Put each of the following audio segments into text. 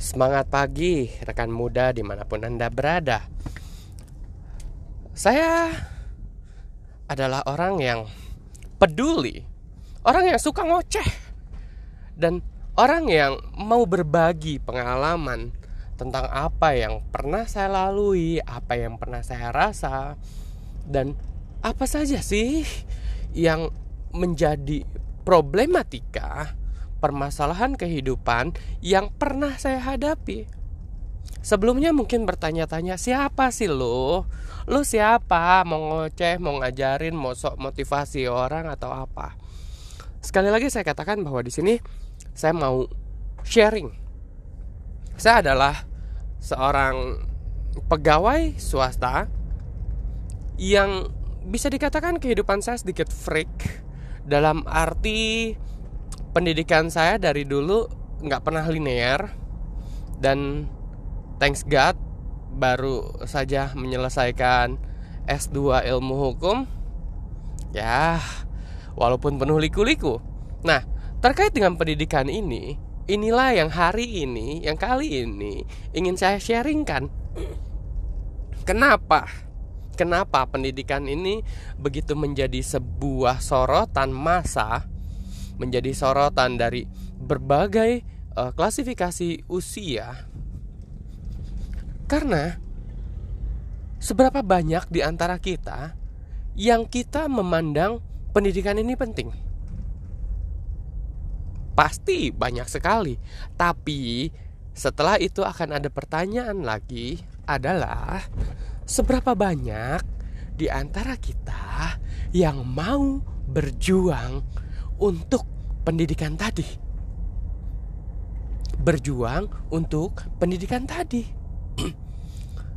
Semangat pagi rekan muda di mana pun Anda berada. Saya adalah orang yang peduli Orang yang suka ngoceh Dan orang yang mau berbagi pengalaman Tentang apa yang pernah saya lalui Apa yang pernah saya rasa Dan apa saja sih yang menjadi problematika permasalahan kehidupan yang pernah saya hadapi. Sebelumnya mungkin bertanya-tanya siapa sih lo? Lo siapa? Mau ngoceh, mau ngajarin, mau sok motivasi orang atau apa? Sekali lagi saya katakan bahwa di sini saya mau sharing. Saya adalah seorang pegawai swasta yang bisa dikatakan kehidupan saya sedikit freak dalam arti pendidikan saya dari dulu nggak pernah linear. Dan thanks God baru saja menyelesaikan S2 ilmu hukum. Ya walaupun penuh liku-liku. Nah terkait dengan pendidikan ini inilah yang hari ini yang kali ini ingin saya sharingkan. Kenapa? Kenapa pendidikan ini begitu menjadi sebuah sorotan masa menjadi sorotan dari berbagai uh, klasifikasi usia. Karena seberapa banyak di antara kita yang kita memandang pendidikan ini penting? Pasti banyak sekali. Tapi setelah itu akan ada pertanyaan lagi adalah seberapa banyak di antara kita yang mau berjuang untuk pendidikan tadi. Berjuang untuk pendidikan tadi.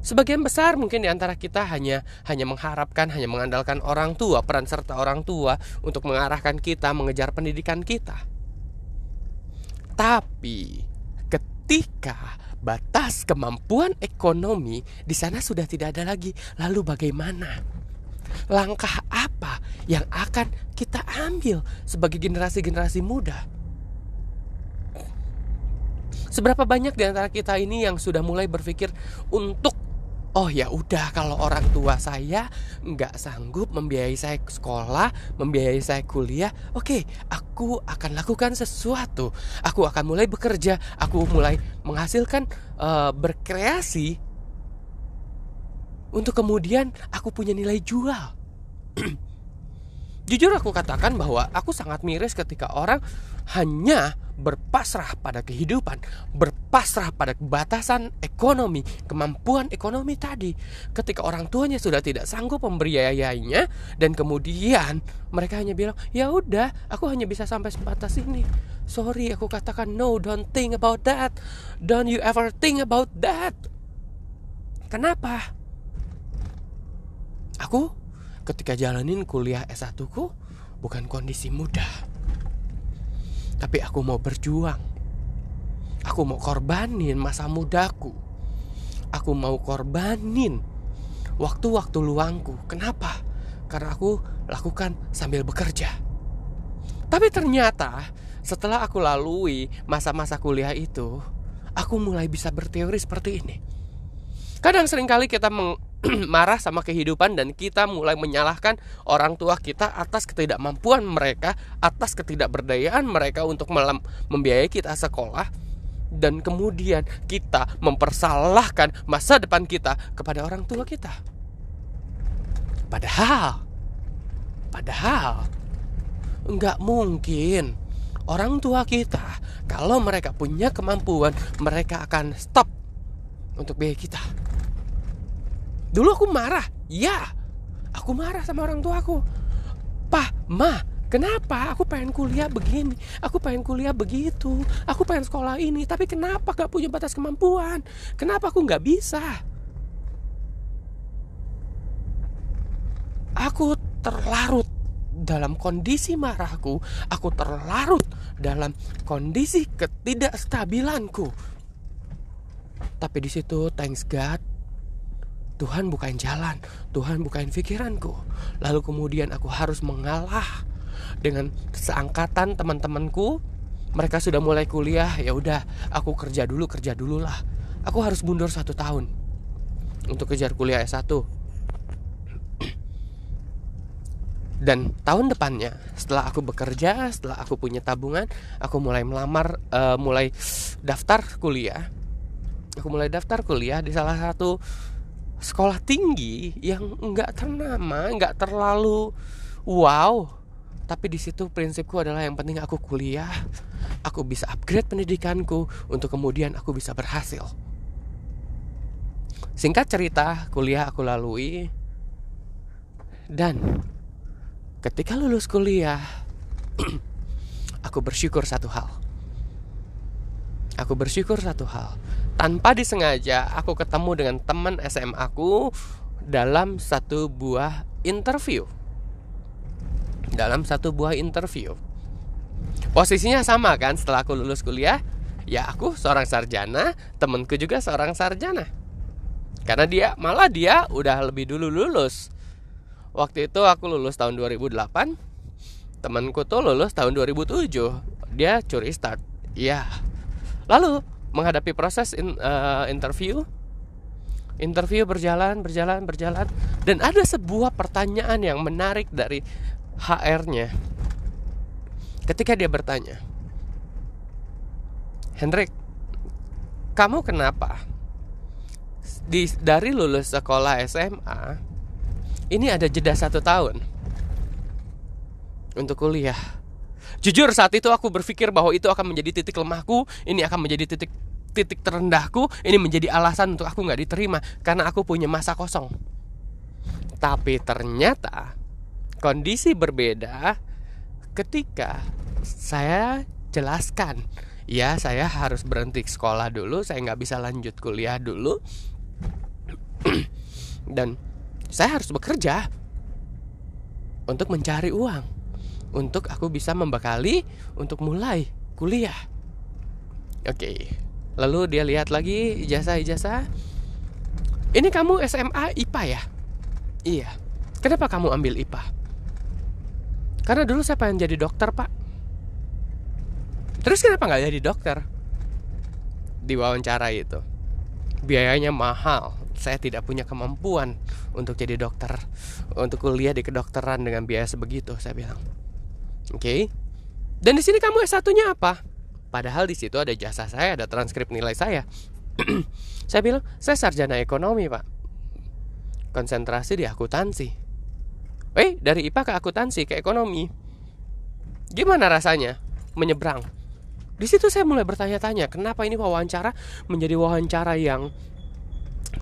Sebagian besar mungkin di antara kita hanya hanya mengharapkan, hanya mengandalkan orang tua, peran serta orang tua untuk mengarahkan kita mengejar pendidikan kita. Tapi ketika batas kemampuan ekonomi di sana sudah tidak ada lagi, lalu bagaimana? Langkah apa yang akan kita ambil sebagai generasi-generasi muda? Seberapa banyak di antara kita ini yang sudah mulai berpikir untuk Oh ya udah kalau orang tua saya nggak sanggup membiayai saya sekolah, membiayai saya kuliah, oke, aku akan lakukan sesuatu. Aku akan mulai bekerja, aku mulai menghasilkan uh, berkreasi untuk kemudian aku punya nilai jual. Jujur aku katakan bahwa aku sangat miris ketika orang hanya berpasrah pada kehidupan, berpasrah pada batasan ekonomi, kemampuan ekonomi tadi. Ketika orang tuanya sudah tidak sanggup membiayainya dan kemudian mereka hanya bilang, "Ya udah, aku hanya bisa sampai sebatas ini." Sorry, aku katakan no, don't think about that. Don't you ever think about that. Kenapa? Aku ketika jalanin kuliah S1 ku bukan kondisi mudah. Tapi aku mau berjuang. Aku mau korbanin masa mudaku. Aku mau korbanin waktu-waktu luangku. Kenapa? Karena aku lakukan sambil bekerja. Tapi ternyata setelah aku lalui masa-masa kuliah itu, aku mulai bisa berteori seperti ini. Kadang sering kali kita meng marah sama kehidupan dan kita mulai menyalahkan orang tua kita atas ketidakmampuan mereka, atas ketidakberdayaan mereka untuk membiayai kita sekolah dan kemudian kita mempersalahkan masa depan kita kepada orang tua kita. Padahal padahal nggak mungkin orang tua kita kalau mereka punya kemampuan mereka akan stop untuk biaya kita Dulu aku marah, ya. Aku marah sama orang tua aku. Pah, ma, kenapa? Aku pengen kuliah begini, aku pengen kuliah begitu, aku pengen sekolah ini, tapi kenapa gak punya batas kemampuan? Kenapa aku gak bisa? Aku terlarut dalam kondisi marahku, aku terlarut dalam kondisi ketidakstabilanku. Tapi di situ, thanks God, Tuhan bukain jalan, Tuhan bukain pikiranku. Lalu kemudian aku harus mengalah dengan seangkatan teman-temanku. Mereka sudah mulai kuliah ya udah aku kerja dulu kerja dulu lah. Aku harus mundur satu tahun untuk kejar kuliah S1 dan tahun depannya setelah aku bekerja setelah aku punya tabungan aku mulai melamar uh, mulai daftar kuliah. Aku mulai daftar kuliah di salah satu sekolah tinggi yang nggak ternama nggak terlalu wow. Tapi di situ prinsipku adalah yang penting aku kuliah aku bisa upgrade pendidikanku untuk kemudian aku bisa berhasil. Singkat cerita kuliah aku lalui. Dan ketika lulus kuliah aku bersyukur satu hal aku bersyukur satu hal. Tanpa disengaja aku ketemu dengan teman SMA aku dalam satu buah interview. Dalam satu buah interview. Posisinya sama kan setelah aku lulus kuliah? Ya aku seorang sarjana temenku juga seorang sarjana. Karena dia malah dia udah lebih dulu lulus. Waktu itu aku lulus tahun 2008 Temanku tuh lulus tahun 2007 Dia curi start. Iya Lalu menghadapi proses in, uh, interview Interview berjalan, berjalan, berjalan Dan ada sebuah pertanyaan yang menarik dari HR-nya Ketika dia bertanya Hendrik Kamu kenapa? Di, dari lulus sekolah SMA ini ada jeda satu tahun untuk kuliah. Jujur saat itu aku berpikir bahwa itu akan menjadi titik lemahku, ini akan menjadi titik titik terendahku, ini menjadi alasan untuk aku nggak diterima karena aku punya masa kosong. Tapi ternyata kondisi berbeda ketika saya jelaskan, ya saya harus berhenti sekolah dulu, saya nggak bisa lanjut kuliah dulu, dan saya harus bekerja untuk mencari uang untuk aku bisa membekali untuk mulai kuliah. Oke. Lalu dia lihat lagi ijazah-ijazah. Ini kamu SMA IPA ya? Iya. Kenapa kamu ambil IPA? Karena dulu saya pengen jadi dokter, Pak. Terus kenapa nggak jadi dokter? Di wawancara itu. Biayanya mahal saya tidak punya kemampuan untuk jadi dokter untuk kuliah di kedokteran dengan biaya sebegitu saya bilang oke. Okay. dan di sini kamu S 1 nya apa? Padahal di situ ada jasa saya ada transkrip nilai saya. Saya bilang saya sarjana ekonomi pak. Konsentrasi di akuntansi. Eh dari IPA ke akuntansi ke ekonomi. Gimana rasanya? Menyeberang. Di situ saya mulai bertanya-tanya kenapa ini wawancara menjadi wawancara yang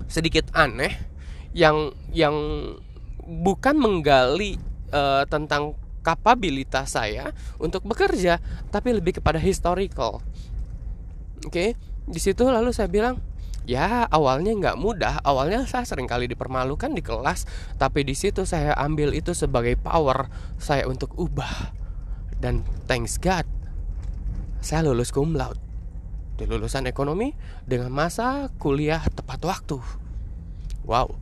sedikit aneh yang yang bukan menggali uh, tentang kapabilitas saya untuk bekerja, tapi lebih kepada historical. Oke, okay? di situ lalu saya bilang, ya awalnya nggak mudah, awalnya saya sering kali dipermalukan di kelas, tapi di situ saya ambil itu sebagai power saya untuk ubah. Dan thanks God, saya lulus cum laude di lulusan ekonomi dengan masa kuliah tepat waktu. Wow.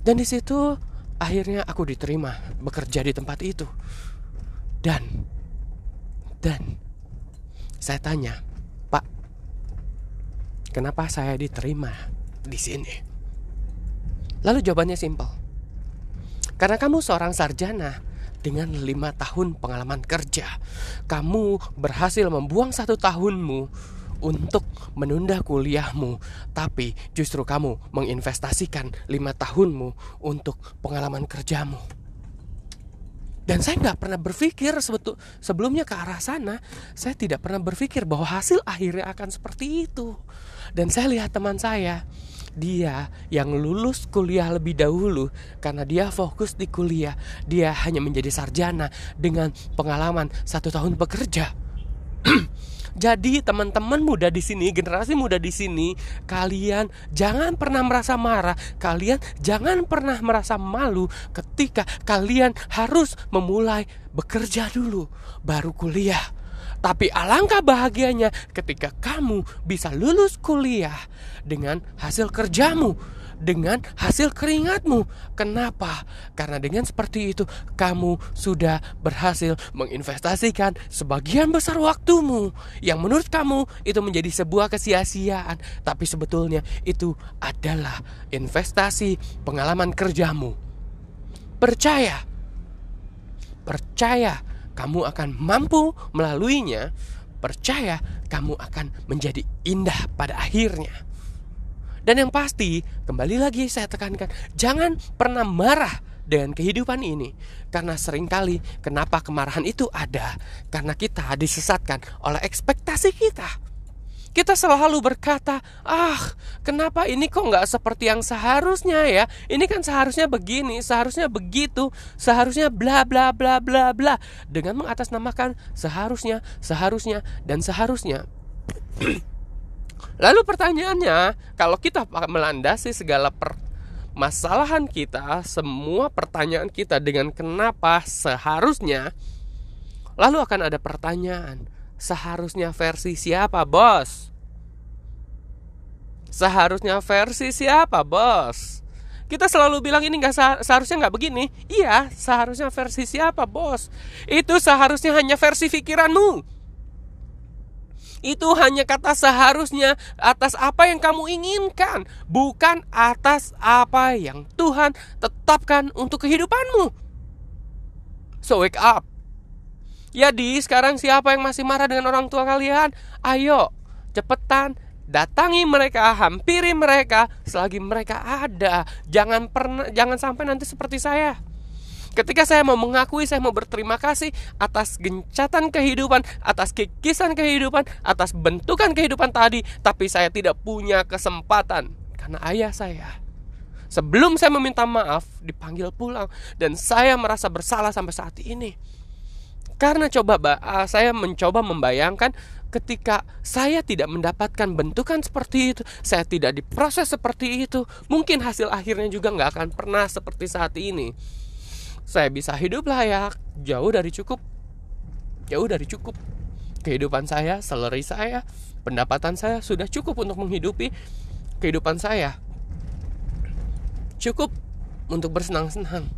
Dan di situ akhirnya aku diterima bekerja di tempat itu. Dan dan saya tanya, "Pak, kenapa saya diterima di sini?" Lalu jawabannya simpel. Karena kamu seorang sarjana dengan lima tahun pengalaman kerja, kamu berhasil membuang satu tahunmu untuk menunda kuliahmu, tapi justru kamu menginvestasikan lima tahunmu untuk pengalaman kerjamu. Dan saya nggak pernah berpikir sebetul sebelumnya ke arah sana. Saya tidak pernah berpikir bahwa hasil akhirnya akan seperti itu. Dan saya lihat teman saya, dia yang lulus kuliah lebih dahulu karena dia fokus di kuliah. Dia hanya menjadi sarjana dengan pengalaman satu tahun bekerja. Jadi teman-teman muda di sini, generasi muda di sini, kalian jangan pernah merasa marah, kalian jangan pernah merasa malu ketika kalian harus memulai bekerja dulu baru kuliah. Tapi alangkah bahagianya ketika kamu bisa lulus kuliah dengan hasil kerjamu dengan hasil keringatmu. Kenapa? Karena dengan seperti itu kamu sudah berhasil menginvestasikan sebagian besar waktumu yang menurut kamu itu menjadi sebuah kesia-siaan, tapi sebetulnya itu adalah investasi pengalaman kerjamu. Percaya. Percaya kamu akan mampu melaluinya. Percaya kamu akan menjadi indah pada akhirnya. Dan yang pasti, kembali lagi saya tekankan, jangan pernah marah dengan kehidupan ini. Karena sering kali kenapa kemarahan itu ada? Karena kita disesatkan oleh ekspektasi kita. Kita selalu berkata, ah kenapa ini kok nggak seperti yang seharusnya ya? Ini kan seharusnya begini, seharusnya begitu, seharusnya bla bla bla bla bla. Dengan mengatasnamakan seharusnya, seharusnya, dan seharusnya. Lalu pertanyaannya, kalau kita melandasi segala permasalahan kita, semua pertanyaan kita dengan kenapa seharusnya, lalu akan ada pertanyaan, seharusnya versi siapa, bos? Seharusnya versi siapa, bos? Kita selalu bilang ini nggak seharusnya nggak begini. Iya, seharusnya versi siapa, bos? Itu seharusnya hanya versi pikiranmu itu hanya kata seharusnya atas apa yang kamu inginkan, bukan atas apa yang Tuhan tetapkan untuk kehidupanmu. So wake up. Ya di sekarang siapa yang masih marah dengan orang tua kalian? Ayo, cepetan datangi mereka, hampiri mereka selagi mereka ada. Jangan pernah jangan sampai nanti seperti saya. Ketika saya mau mengakui, saya mau berterima kasih atas gencatan kehidupan, atas kikisan kehidupan, atas bentukan kehidupan tadi, tapi saya tidak punya kesempatan karena ayah saya. Sebelum saya meminta maaf, dipanggil pulang dan saya merasa bersalah sampai saat ini. Karena coba saya mencoba membayangkan ketika saya tidak mendapatkan bentukan seperti itu, saya tidak diproses seperti itu, mungkin hasil akhirnya juga nggak akan pernah seperti saat ini saya bisa hidup layak jauh dari cukup. Jauh dari cukup. Kehidupan saya salary saya pendapatan saya sudah cukup untuk menghidupi kehidupan saya. Cukup untuk bersenang-senang.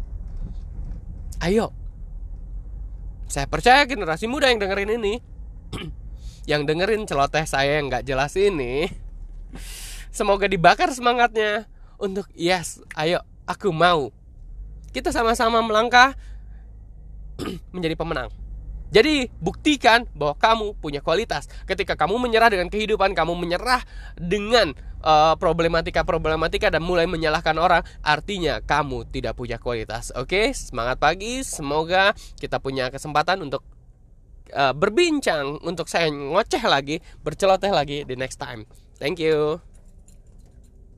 Ayo. Saya percaya generasi muda yang dengerin ini. Yang dengerin celoteh saya yang nggak jelas ini. Semoga dibakar semangatnya. Untuk yes ayo aku mau kita sama-sama melangkah menjadi pemenang. Jadi buktikan bahwa kamu punya kualitas. Ketika kamu menyerah dengan kehidupan, kamu menyerah dengan uh, problematika-problematika dan mulai menyalahkan orang, artinya kamu tidak punya kualitas. Oke, semangat pagi. Semoga kita punya kesempatan untuk uh, berbincang, untuk saya ngoceh lagi, berceloteh lagi di next time. Thank you.